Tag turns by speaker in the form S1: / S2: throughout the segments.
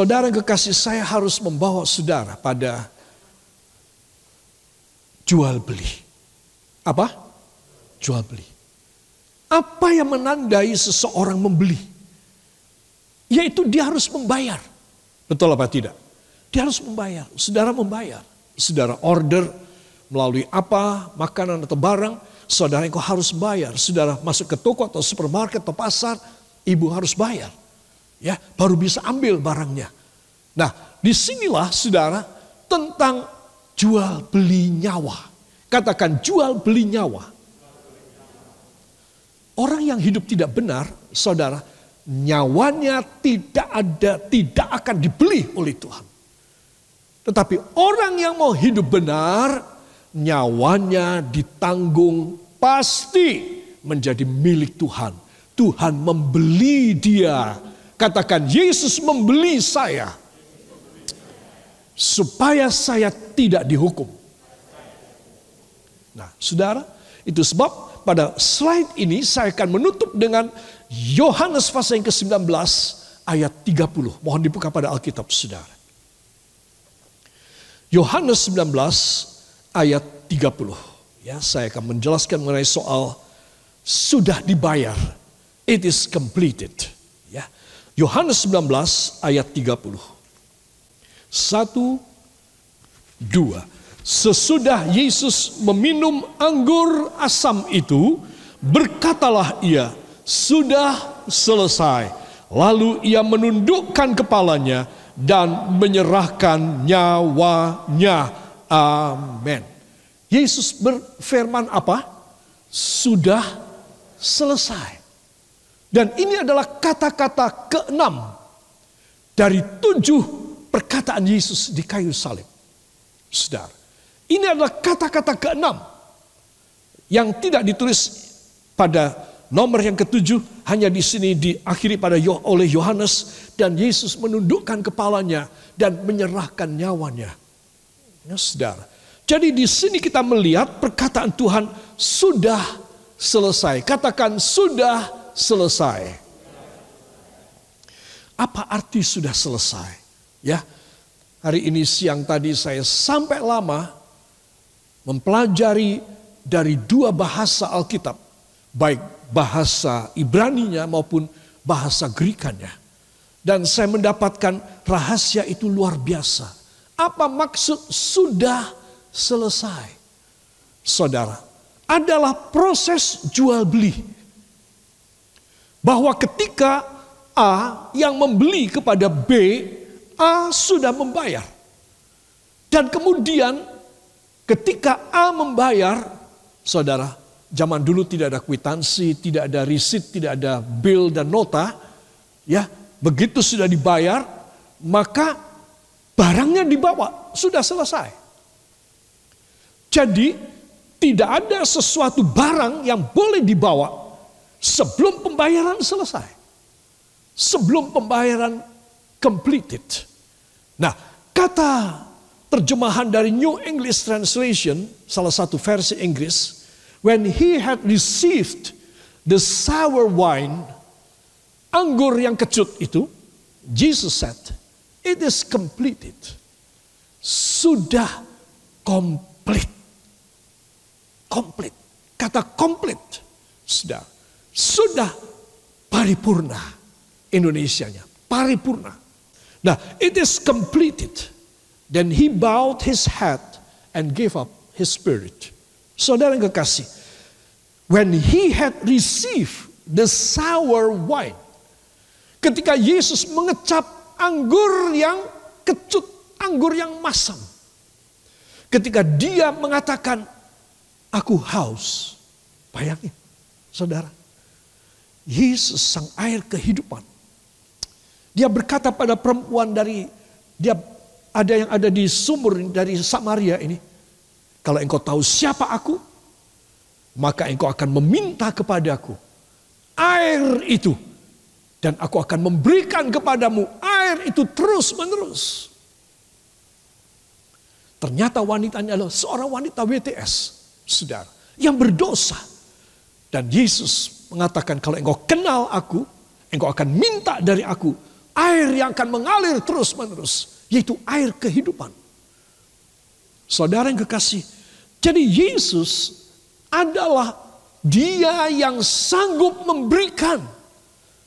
S1: Saudara kekasih saya harus membawa saudara pada jual beli. Apa? Jual beli. Apa yang menandai seseorang membeli? Yaitu dia harus membayar. Betul apa tidak? Dia harus membayar. Saudara membayar. Saudara order melalui apa, makanan atau barang, saudara engkau harus bayar. Saudara masuk ke toko atau supermarket atau pasar, ibu harus bayar ya baru bisa ambil barangnya. Nah, di sinilah saudara tentang jual beli nyawa. Katakan jual beli nyawa. Orang yang hidup tidak benar, saudara, nyawanya tidak ada, tidak akan dibeli oleh Tuhan. Tetapi orang yang mau hidup benar, nyawanya ditanggung pasti menjadi milik Tuhan. Tuhan membeli dia Katakan, Yesus membeli saya supaya saya tidak dihukum. Nah, saudara, itu sebab pada slide ini saya akan menutup dengan Yohanes pasal yang ke-19 ayat 30. Mohon dibuka pada Alkitab saudara. Yohanes 19 ayat 30. Ya, saya akan menjelaskan mengenai soal sudah dibayar. It is completed. Yohanes 19 ayat 30. Satu, dua. Sesudah Yesus meminum anggur asam itu, berkatalah ia, sudah selesai. Lalu ia menundukkan kepalanya dan menyerahkan nyawanya. Amin. Yesus berfirman apa? Sudah selesai. Dan ini adalah kata-kata keenam dari tujuh perkataan Yesus di kayu salib. Saudara, ini adalah kata-kata keenam yang tidak ditulis pada nomor yang ketujuh hanya di sini diakhiri pada oleh Yohanes dan Yesus menundukkan kepalanya dan menyerahkan nyawanya. Ya, saudara. Jadi di sini kita melihat perkataan Tuhan sudah selesai. Katakan sudah selesai. Apa arti sudah selesai? Ya, hari ini siang tadi saya sampai lama mempelajari dari dua bahasa Alkitab, baik bahasa Ibraninya maupun bahasa Grekanya. Dan saya mendapatkan rahasia itu luar biasa. Apa maksud sudah selesai? Saudara, adalah proses jual beli bahwa ketika A yang membeli kepada B, A sudah membayar. Dan kemudian ketika A membayar, saudara, zaman dulu tidak ada kwitansi, tidak ada risit, tidak ada bill dan nota, ya, begitu sudah dibayar, maka barangnya dibawa, sudah selesai. Jadi tidak ada sesuatu barang yang boleh dibawa sebelum pembayaran selesai. Sebelum pembayaran completed. Nah, kata terjemahan dari New English Translation, salah satu versi Inggris, when he had received the sour wine, anggur yang kecut itu, Jesus said, it is completed. Sudah komplit. Komplit. Kata komplit. Sudah sudah paripurna Indonesianya, paripurna. Nah, it is completed. Then he bowed his head and gave up his spirit. Saudara yang kekasih, when he had received the sour wine, ketika Yesus mengecap anggur yang kecut, anggur yang masam. Ketika dia mengatakan, aku haus. Bayangin, saudara. Yesus sang air kehidupan. Dia berkata pada perempuan dari dia ada yang ada di sumur dari Samaria ini. Kalau engkau tahu siapa aku, maka engkau akan meminta kepadaku air itu dan aku akan memberikan kepadamu air itu terus menerus. Ternyata wanitanya adalah seorang wanita WTS, saudara, yang berdosa. Dan Yesus mengatakan kalau engkau kenal aku, engkau akan minta dari aku air yang akan mengalir terus-menerus, yaitu air kehidupan. Saudara yang kekasih, jadi Yesus adalah dia yang sanggup memberikan.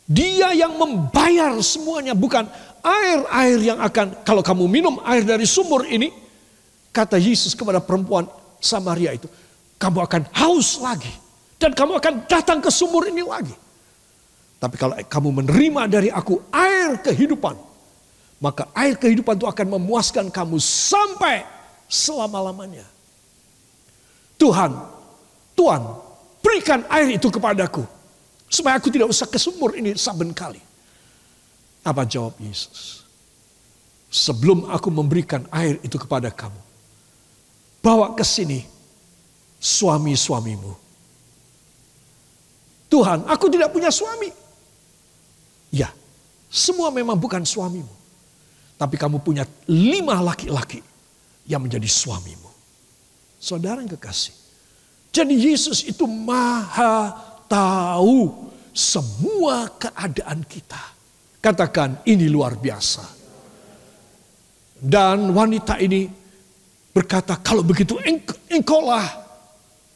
S1: Dia yang membayar semuanya, bukan air-air yang akan kalau kamu minum air dari sumur ini, kata Yesus kepada perempuan Samaria itu, kamu akan haus lagi dan kamu akan datang ke sumur ini lagi. Tapi kalau kamu menerima dari aku air kehidupan, maka air kehidupan itu akan memuaskan kamu sampai selama-lamanya. Tuhan, Tuhan, berikan air itu kepadaku. Supaya aku tidak usah ke sumur ini saben kali. Apa jawab Yesus? Sebelum aku memberikan air itu kepada kamu. Bawa ke sini suami-suamimu. Tuhan, aku tidak punya suami. Ya, semua memang bukan suamimu. Tapi kamu punya lima laki-laki yang menjadi suamimu. Saudara yang kekasih. Jadi Yesus itu maha tahu semua keadaan kita. Katakan ini luar biasa. Dan wanita ini berkata kalau begitu engkaulah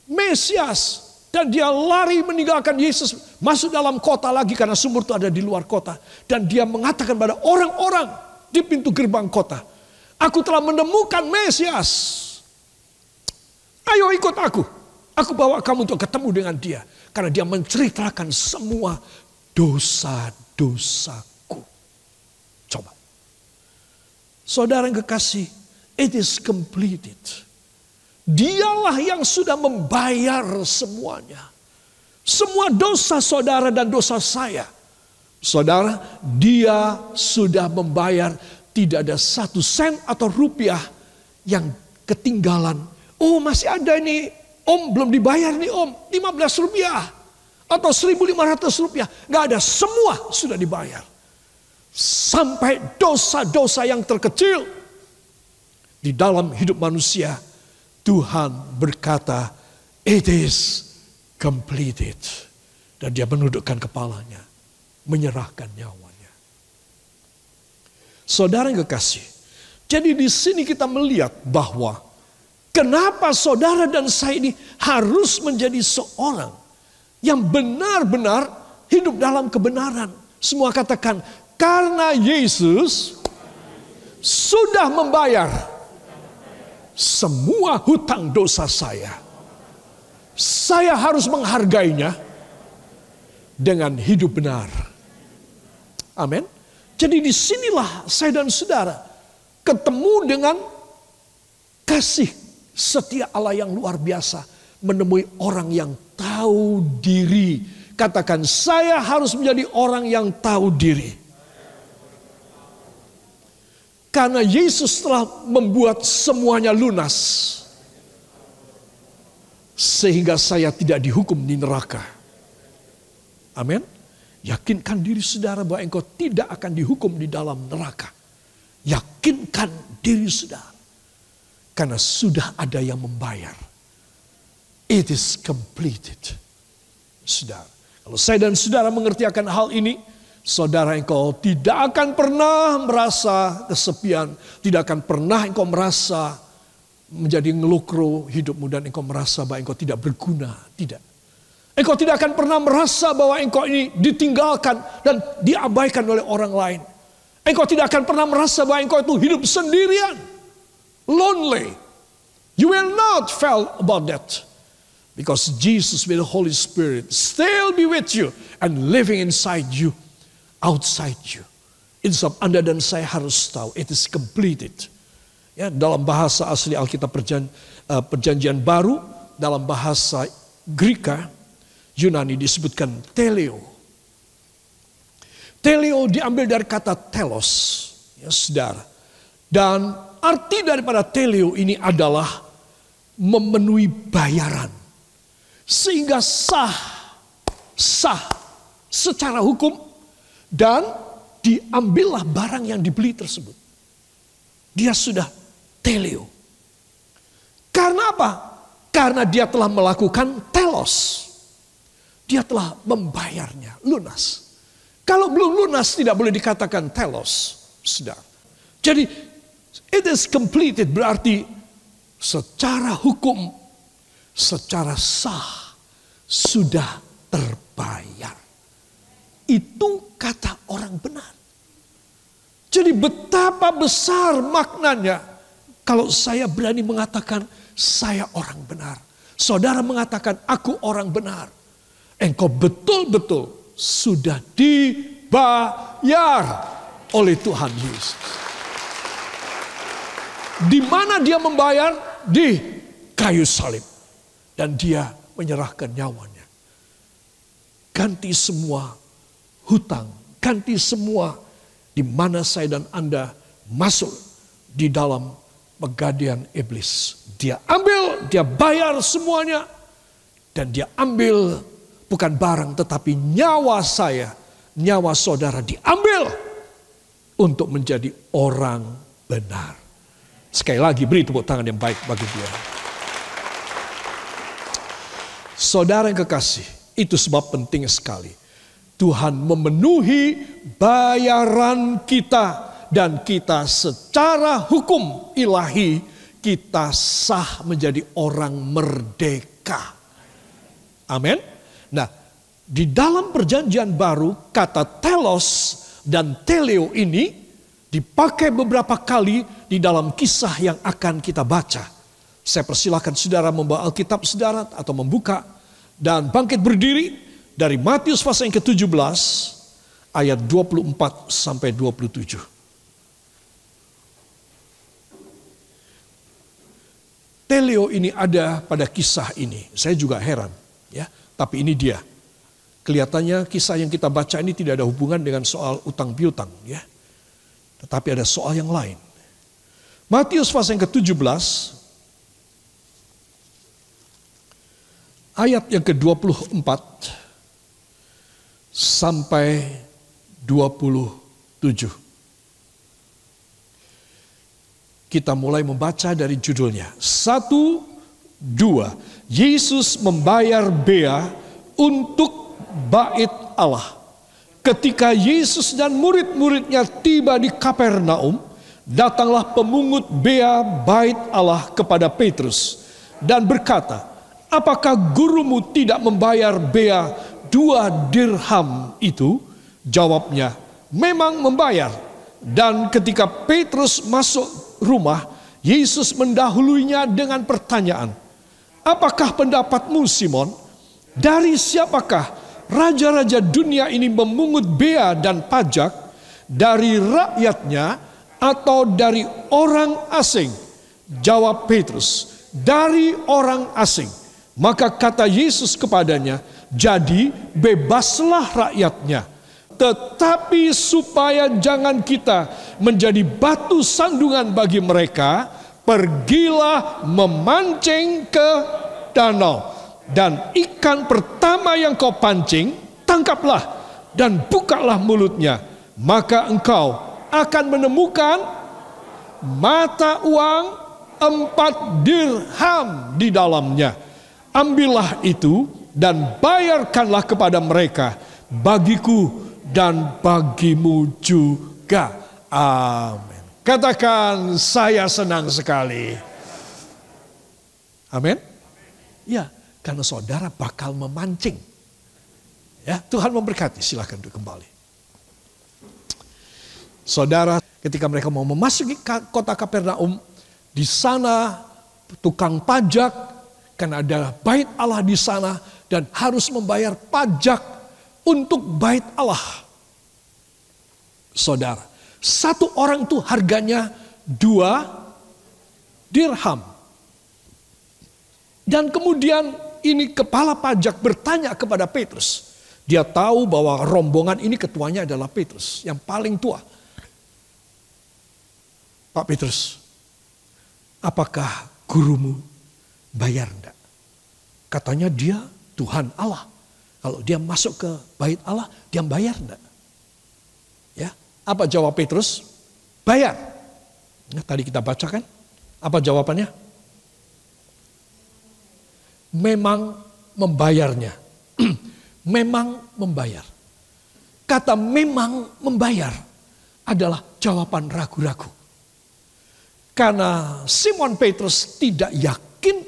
S1: Mesias. Dan dia lari meninggalkan Yesus masuk dalam kota lagi karena sumur itu ada di luar kota. Dan dia mengatakan pada orang-orang di pintu gerbang kota. Aku telah menemukan Mesias. Ayo ikut aku. Aku bawa kamu untuk ketemu dengan dia. Karena dia menceritakan semua dosa-dosaku. Coba. Saudara yang kekasih, it is completed. Dialah yang sudah membayar semuanya. Semua dosa saudara dan dosa saya. Saudara, dia sudah membayar tidak ada satu sen atau rupiah yang ketinggalan Oh masih ada ini om belum dibayar nih om 15 rupiah atau 1500 rupiah. Gak ada semua sudah dibayar. Sampai dosa-dosa yang terkecil di dalam hidup manusia Tuhan berkata it is completed. Dan dia menundukkan kepalanya. Menyerahkan nyawanya. Saudara yang kekasih. Jadi di sini kita melihat bahwa Kenapa saudara dan saya ini harus menjadi seorang yang benar-benar hidup dalam kebenaran. Semua katakan, karena Yesus sudah membayar semua hutang dosa saya. Saya harus menghargainya dengan hidup benar. Amin. Jadi di sinilah saya dan saudara ketemu dengan kasih setia Allah yang luar biasa menemui orang yang tahu diri. Katakan, saya harus menjadi orang yang tahu diri. Karena Yesus telah membuat semuanya lunas. Sehingga saya tidak dihukum di neraka. Amin. Yakinkan diri saudara bahwa engkau tidak akan dihukum di dalam neraka. Yakinkan diri saudara. Karena sudah ada yang membayar. It is completed. Saudara. Kalau saya dan saudara mengerti akan hal ini, saudara engkau tidak akan pernah merasa kesepian, tidak akan pernah engkau merasa menjadi ngelukro hidupmu dan engkau merasa bahwa engkau tidak berguna, tidak. Engkau tidak akan pernah merasa bahwa engkau ini ditinggalkan dan diabaikan oleh orang lain. Engkau tidak akan pernah merasa bahwa engkau itu hidup sendirian lonely. You will not feel about that. Because Jesus with the Holy Spirit still be with you and living inside you, outside you. Insab Anda dan saya harus tahu, it is completed. Ya, dalam bahasa asli Alkitab perjan, uh, perjanjian baru, dalam bahasa Greka, Yunani disebutkan teleo. Teleo diambil dari kata telos, ya saudara. Dan Arti daripada teleo ini adalah memenuhi bayaran. Sehingga sah, sah secara hukum dan diambillah barang yang dibeli tersebut. Dia sudah teleo. Karena apa? Karena dia telah melakukan telos. Dia telah membayarnya lunas. Kalau belum lunas tidak boleh dikatakan telos. Sudah. Jadi it is completed berarti secara hukum, secara sah sudah terbayar. Itu kata orang benar. Jadi betapa besar maknanya kalau saya berani mengatakan saya orang benar. Saudara mengatakan aku orang benar. Engkau betul-betul sudah dibayar oleh Tuhan Yesus. Di mana dia membayar? Di kayu salib. Dan dia menyerahkan nyawanya. Ganti semua hutang, ganti semua di mana saya dan Anda masuk di dalam pegadian iblis. Dia ambil, dia bayar semuanya. Dan dia ambil bukan barang tetapi nyawa saya, nyawa saudara diambil untuk menjadi orang benar. Sekali lagi beri tepuk tangan yang baik bagi dia. Saudara yang kekasih, itu sebab penting sekali. Tuhan memenuhi bayaran kita dan kita secara hukum ilahi kita sah menjadi orang merdeka. Amin. Nah, di dalam perjanjian baru kata telos dan teleo ini dipakai beberapa kali di dalam kisah yang akan kita baca. Saya persilahkan saudara membawa Alkitab saudara atau membuka dan bangkit berdiri dari Matius pasal yang ke-17 ayat 24 sampai 27. Teleo ini ada pada kisah ini. Saya juga heran, ya. Tapi ini dia. Kelihatannya kisah yang kita baca ini tidak ada hubungan dengan soal utang piutang, ya. Tetapi ada soal yang lain. Matius pasal yang ke-17 ayat yang ke-24 sampai 27. Kita mulai membaca dari judulnya. Satu, dua. Yesus membayar bea untuk bait Allah. Ketika Yesus dan murid-muridnya tiba di Kapernaum, datanglah pemungut bea bait Allah kepada Petrus dan berkata, Apakah gurumu tidak membayar bea dua dirham itu? Jawabnya, memang membayar. Dan ketika Petrus masuk rumah, Yesus mendahulunya dengan pertanyaan, Apakah pendapatmu Simon? Dari siapakah raja-raja dunia ini memungut bea dan pajak dari rakyatnya atau dari orang asing? Jawab Petrus, dari orang asing. Maka kata Yesus kepadanya, jadi bebaslah rakyatnya tetapi supaya jangan kita menjadi batu sandungan bagi mereka, pergilah memancing ke danau. Dan ikan pertama yang kau pancing, tangkaplah dan bukalah mulutnya. Maka engkau akan menemukan mata uang empat dirham di dalamnya. Ambillah itu dan bayarkanlah kepada mereka. Bagiku dan bagimu juga. Amin. Katakan saya senang sekali. Amin. Ya, karena saudara bakal memancing. Ya, Tuhan memberkati. Silahkan kembali. Saudara, ketika mereka mau memasuki kota Kapernaum, di sana tukang pajak, kan ada bait Allah di sana dan harus membayar pajak untuk bait Allah. Saudara, satu orang itu harganya dua dirham. Dan kemudian ini kepala pajak bertanya kepada Petrus. Dia tahu bahwa rombongan ini ketuanya adalah Petrus, yang paling tua. Pak Petrus, apakah gurumu bayar enggak? Katanya dia Tuhan Allah. Kalau dia masuk ke bait Allah, dia bayar enggak? Ya, apa jawab Petrus? Bayar. Nah, tadi kita bacakan. Apa jawabannya? Memang membayarnya. Memang membayar. kata memang membayar adalah jawaban ragu-ragu. Karena Simon Petrus tidak yakin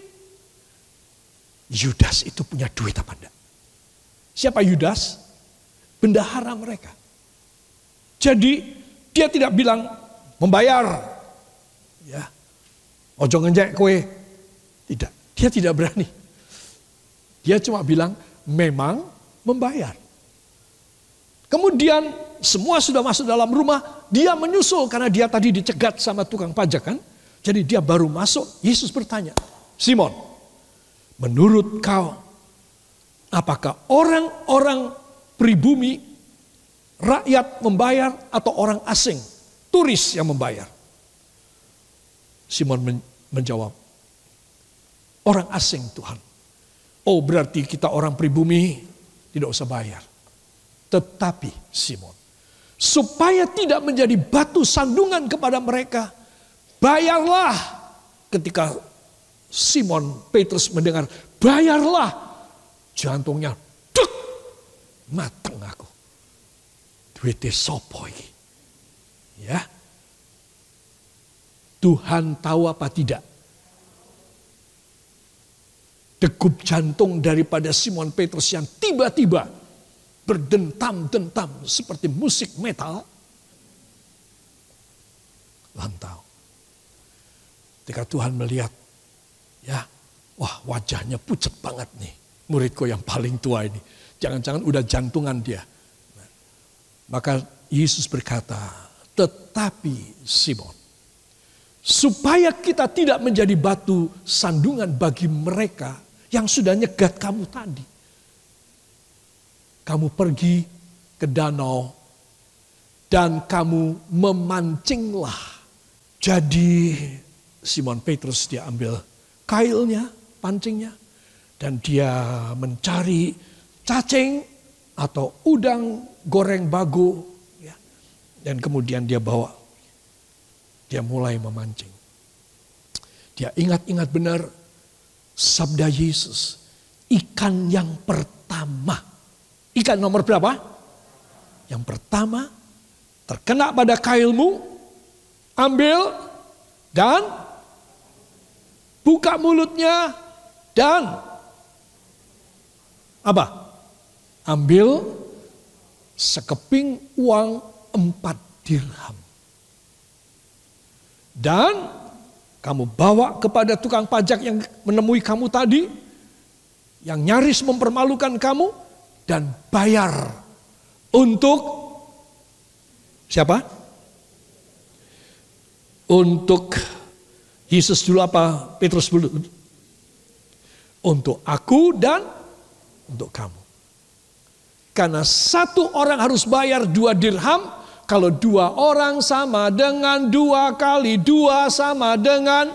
S1: Yudas itu punya duit apa enggak. Siapa Yudas? Bendahara mereka. Jadi dia tidak bilang membayar. Ya. Ojo ngenjek kue. Tidak. Dia tidak berani. Dia cuma bilang memang membayar. Kemudian semua sudah masuk dalam rumah, dia menyusul karena dia tadi dicegat sama tukang pajak kan. Jadi dia baru masuk, Yesus bertanya, Simon, menurut kau, apakah orang-orang pribumi, rakyat membayar atau orang asing, turis yang membayar? Simon menjawab, orang asing Tuhan. Oh berarti kita orang pribumi tidak usah bayar. Tetapi Simon, supaya tidak menjadi batu sandungan kepada mereka, bayarlah ketika Simon Petrus mendengar, bayarlah jantungnya duk mateng aku. Duitnya sopo ini. Ya. Tuhan tahu apa tidak? Degup jantung daripada Simon Petrus yang tiba-tiba berdentam-dentam seperti musik metal. Lantau. Ketika Tuhan melihat, ya, wah wajahnya pucat banget nih. Muridku yang paling tua ini. Jangan-jangan udah jantungan dia. maka Yesus berkata, tetapi Simon, supaya kita tidak menjadi batu sandungan bagi mereka yang sudah nyegat kamu tadi kamu pergi ke danau dan kamu memancinglah. Jadi Simon Petrus dia ambil kailnya, pancingnya, dan dia mencari cacing atau udang goreng bagu. Ya. Dan kemudian dia bawa, dia mulai memancing. Dia ingat-ingat benar sabda Yesus, ikan yang pertama Ikan nomor berapa? Yang pertama, terkena pada kailmu, ambil dan buka mulutnya dan apa? Ambil sekeping uang empat dirham. Dan kamu bawa kepada tukang pajak yang menemui kamu tadi, yang nyaris mempermalukan kamu, dan bayar untuk siapa? Untuk Yesus dulu apa? Petrus dulu. Untuk aku dan untuk kamu. Karena satu orang harus bayar dua dirham, kalau dua orang sama dengan dua kali dua sama dengan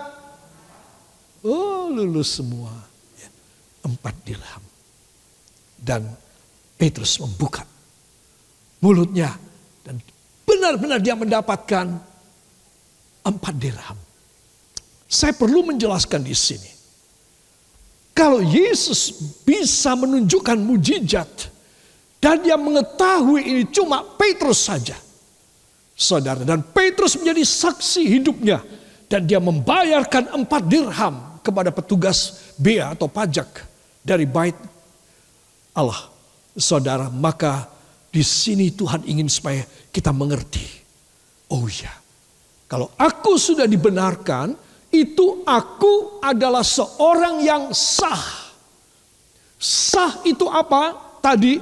S1: oh lulus semua ya, empat dirham dan Petrus membuka mulutnya dan benar-benar dia mendapatkan empat dirham. Saya perlu menjelaskan di sini. Kalau Yesus bisa menunjukkan mujizat dan dia mengetahui ini cuma Petrus saja. Saudara, dan Petrus menjadi saksi hidupnya dan dia membayarkan empat dirham kepada petugas bea atau pajak dari bait Allah saudara, maka di sini Tuhan ingin supaya kita mengerti. Oh ya, kalau aku sudah dibenarkan, itu aku adalah seorang yang sah. Sah itu apa? Tadi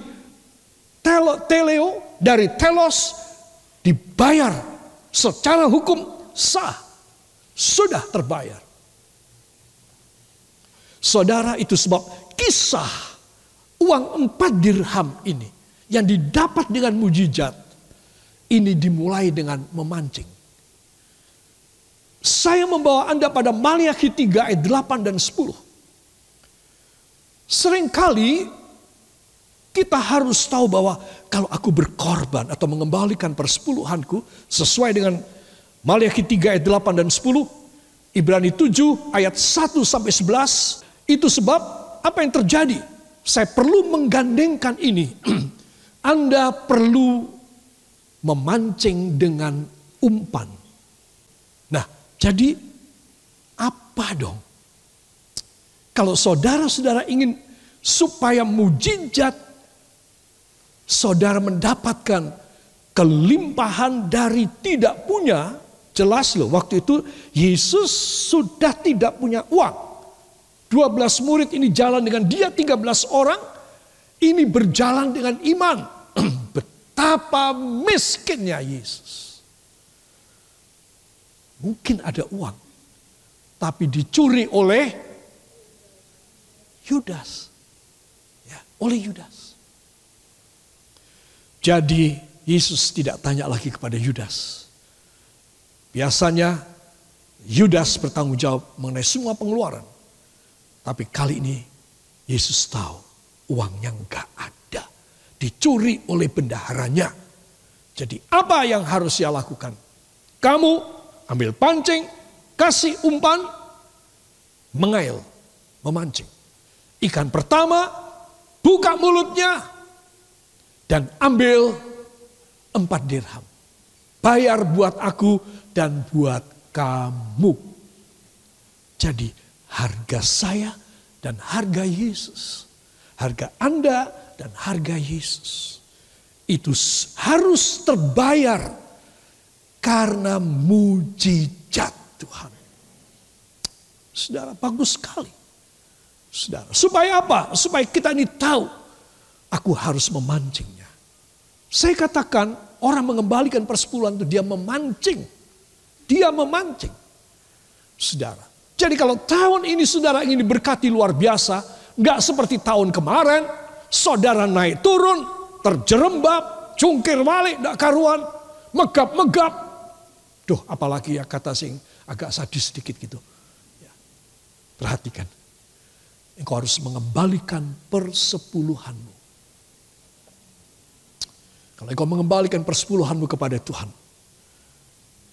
S1: tele, teleo dari telos dibayar secara hukum sah. Sudah terbayar. Saudara itu sebab kisah uang empat dirham ini yang didapat dengan mujizat ini dimulai dengan memancing. Saya membawa Anda pada Maliaki 3 ayat 8 dan 10. Seringkali kita harus tahu bahwa kalau aku berkorban atau mengembalikan persepuluhanku sesuai dengan Maliaki 3 ayat 8 dan 10, Ibrani 7 ayat 1 sampai 11, itu sebab apa yang terjadi? Saya perlu menggandengkan ini Anda perlu memancing dengan umpan. Nah, jadi apa dong? Kalau saudara-saudara ingin supaya mujizat saudara mendapatkan kelimpahan dari tidak punya, jelas loh waktu itu Yesus sudah tidak punya uang. 12 murid ini jalan dengan dia 13 orang, ini berjalan dengan iman. Betapa miskinnya Yesus. Mungkin ada uang, tapi dicuri oleh Yudas. Ya, oleh Yudas. Jadi Yesus tidak tanya lagi kepada Yudas. Biasanya Yudas bertanggung jawab mengenai semua pengeluaran. Tapi kali ini Yesus tahu uangnya nggak ada. Dicuri oleh bendaharanya. Jadi apa yang harus dia lakukan? Kamu ambil pancing, kasih umpan, mengail, memancing. Ikan pertama, buka mulutnya, dan ambil empat dirham. Bayar buat aku dan buat kamu. Jadi harga saya dan harga Yesus. Harga Anda dan harga Yesus. Itu harus terbayar karena mujizat Tuhan. Saudara, bagus sekali. Saudara, supaya apa? Supaya kita ini tahu aku harus memancingnya. Saya katakan orang mengembalikan persepuluhan itu dia memancing. Dia memancing. Saudara, jadi kalau tahun ini saudara ingin diberkati luar biasa, nggak seperti tahun kemarin, saudara naik turun, terjerembab, cungkir balik, nggak karuan, megap-megap. Duh, apalagi ya kata sing agak sadis sedikit gitu. Ya. Perhatikan, engkau harus mengembalikan persepuluhanmu. Kalau engkau mengembalikan persepuluhanmu kepada Tuhan,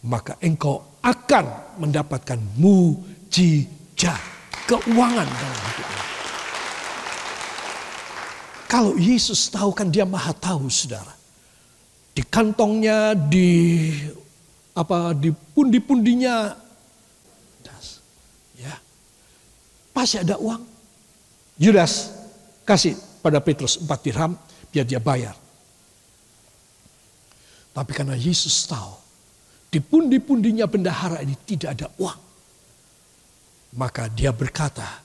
S1: maka engkau akan mendapatkan mu mujizat keuangan dalam hidupnya. Kalau Yesus tahu kan dia maha tahu saudara. Di kantongnya, di apa di pundi-pundinya, ya pasti ada uang. Yudas kasih pada Petrus empat dirham biar dia bayar. Tapi karena Yesus tahu di pundi-pundinya bendahara ini tidak ada uang. Maka dia berkata,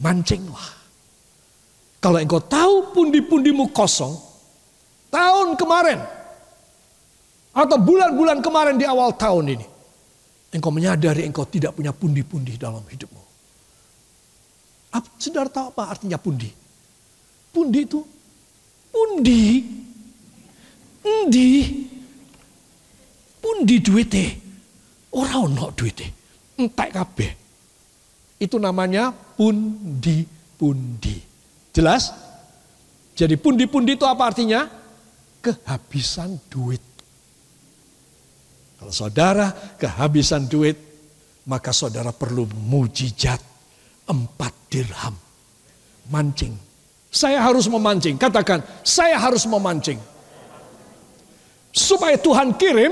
S1: mancinglah. Kalau engkau tahu pundi-pundimu kosong, tahun kemarin, atau bulan-bulan kemarin di awal tahun ini, engkau menyadari engkau tidak punya pundi-pundi dalam hidupmu. Apa, saudara tahu apa artinya pundi? Pundi itu, pundi, endi, pundi duitnya, orang no duitnya, entek kabeh. Itu namanya pundi-pundi. Jelas? Jadi pundi-pundi itu apa artinya? Kehabisan duit. Kalau saudara kehabisan duit, maka saudara perlu mujizat empat dirham. Mancing. Saya harus memancing. Katakan, saya harus memancing. Supaya Tuhan kirim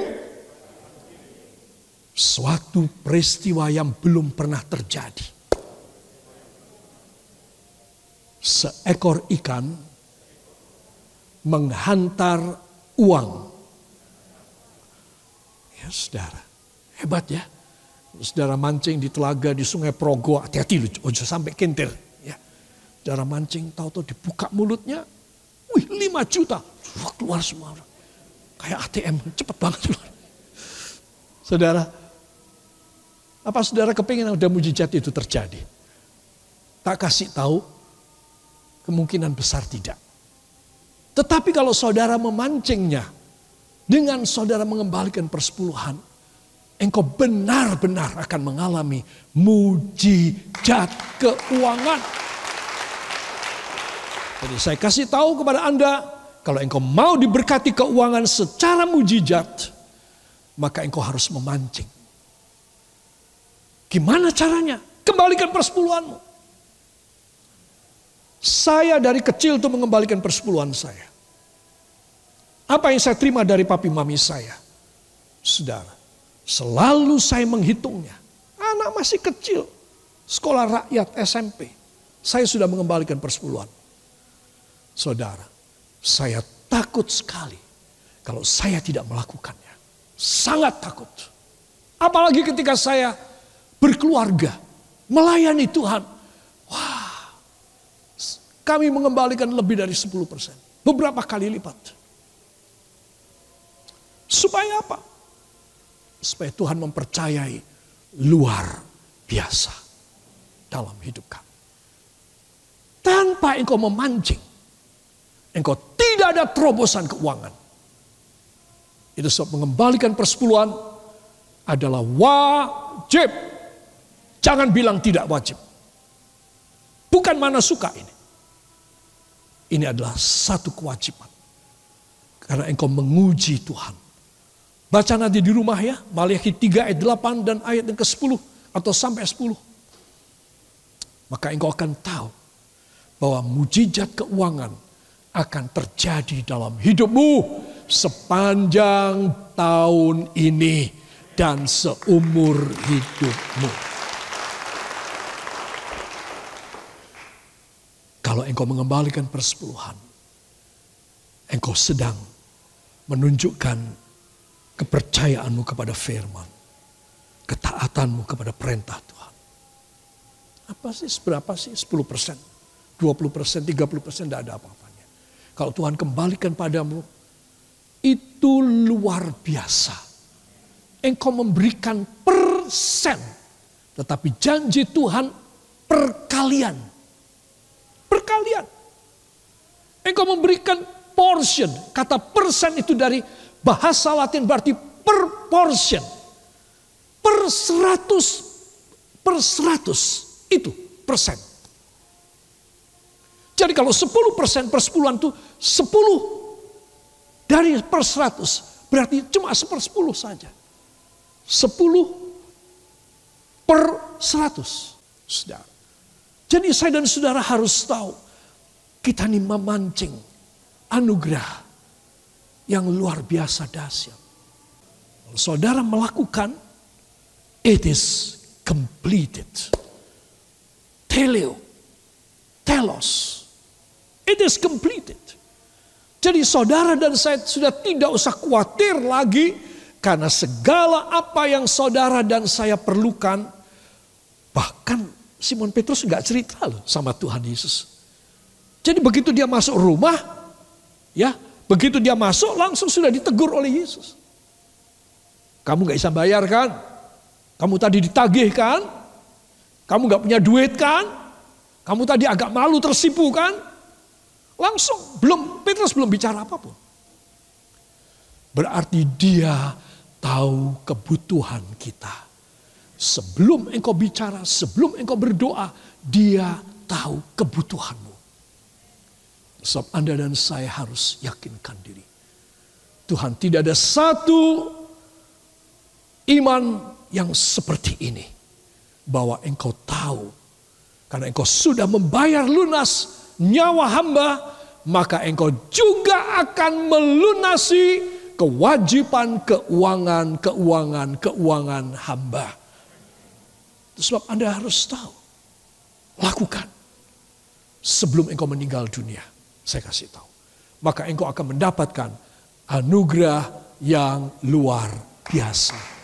S1: suatu peristiwa yang belum pernah terjadi seekor ikan menghantar uang. Ya saudara, hebat ya. Saudara mancing di telaga di sungai Progo, hati-hati lu, ojo sampai kentir. Ya. Saudara mancing, tahu-tahu dibuka mulutnya, wih 5 juta, Wah, keluar semua. Kayak ATM, cepet banget keluar. Saudara, apa saudara kepingin udah mujizat itu terjadi? Tak kasih tahu, Kemungkinan besar tidak. Tetapi kalau saudara memancingnya dengan saudara mengembalikan persepuluhan, engkau benar-benar akan mengalami mujizat keuangan. Jadi saya kasih tahu kepada Anda, kalau engkau mau diberkati keuangan secara mujizat, maka engkau harus memancing. Gimana caranya? Kembalikan persepuluhanmu. Saya dari kecil tuh mengembalikan persepuluhan saya. Apa yang saya terima dari papi mami saya? Saudara, selalu saya menghitungnya. Anak masih kecil, sekolah rakyat SMP. Saya sudah mengembalikan persepuluhan. Saudara, saya takut sekali kalau saya tidak melakukannya. Sangat takut. Apalagi ketika saya berkeluarga, melayani Tuhan. Wah, kami mengembalikan lebih dari 10%. Beberapa kali lipat. Supaya apa? Supaya Tuhan mempercayai luar biasa dalam hidup kami. Tanpa engkau memancing, engkau tidak ada terobosan keuangan. Itu sebab mengembalikan persepuluhan adalah wajib. Jangan bilang tidak wajib. Bukan mana suka ini. Ini adalah satu kewajiban. Karena engkau menguji Tuhan Baca nanti di rumah ya, Maliaki 3 ayat 8 dan ayat yang ke-10 atau sampai 10. Maka engkau akan tahu bahwa mujizat keuangan akan terjadi dalam hidupmu sepanjang tahun ini dan seumur hidupmu. Kalau engkau mengembalikan persepuluhan, engkau sedang menunjukkan kepercayaanmu kepada firman. Ketaatanmu kepada perintah Tuhan. Apa sih, seberapa sih? 10 persen, 20 persen, 30 persen, tidak ada apa-apanya. Kalau Tuhan kembalikan padamu, itu luar biasa. Engkau memberikan persen. Tetapi janji Tuhan perkalian. Perkalian. Engkau memberikan portion. Kata persen itu dari Bahasa Latin berarti per portion. Per seratus, per seratus. Itu persen. Jadi kalau sepuluh persen per sepuluhan itu sepuluh dari per seratus. Berarti cuma seper sepuluh saja. Sepuluh per seratus. Saudara. Jadi saya dan saudara harus tahu. Kita ini memancing anugerah yang luar biasa dahsyat. Saudara melakukan, it is completed. Teleo, telos, it is completed. Jadi saudara dan saya sudah tidak usah khawatir lagi karena segala apa yang saudara dan saya perlukan, bahkan Simon Petrus nggak cerita loh sama Tuhan Yesus. Jadi begitu dia masuk rumah, ya Begitu dia masuk langsung sudah ditegur oleh Yesus. Kamu gak bisa bayar kan? Kamu tadi ditagih kan? Kamu gak punya duit kan? Kamu tadi agak malu tersipu kan? Langsung, belum Petrus belum bicara apa pun. Berarti dia tahu kebutuhan kita. Sebelum engkau bicara, sebelum engkau berdoa, dia tahu kebutuhanmu. Sebab Anda dan saya harus yakinkan diri. Tuhan tidak ada satu iman yang seperti ini. Bahwa engkau tahu. Karena engkau sudah membayar lunas nyawa hamba. Maka engkau juga akan melunasi kewajiban keuangan, keuangan, keuangan hamba. Sebab Anda harus tahu. Lakukan. Sebelum engkau meninggal dunia. Saya kasih tahu. Maka engkau akan mendapatkan anugerah yang luar biasa.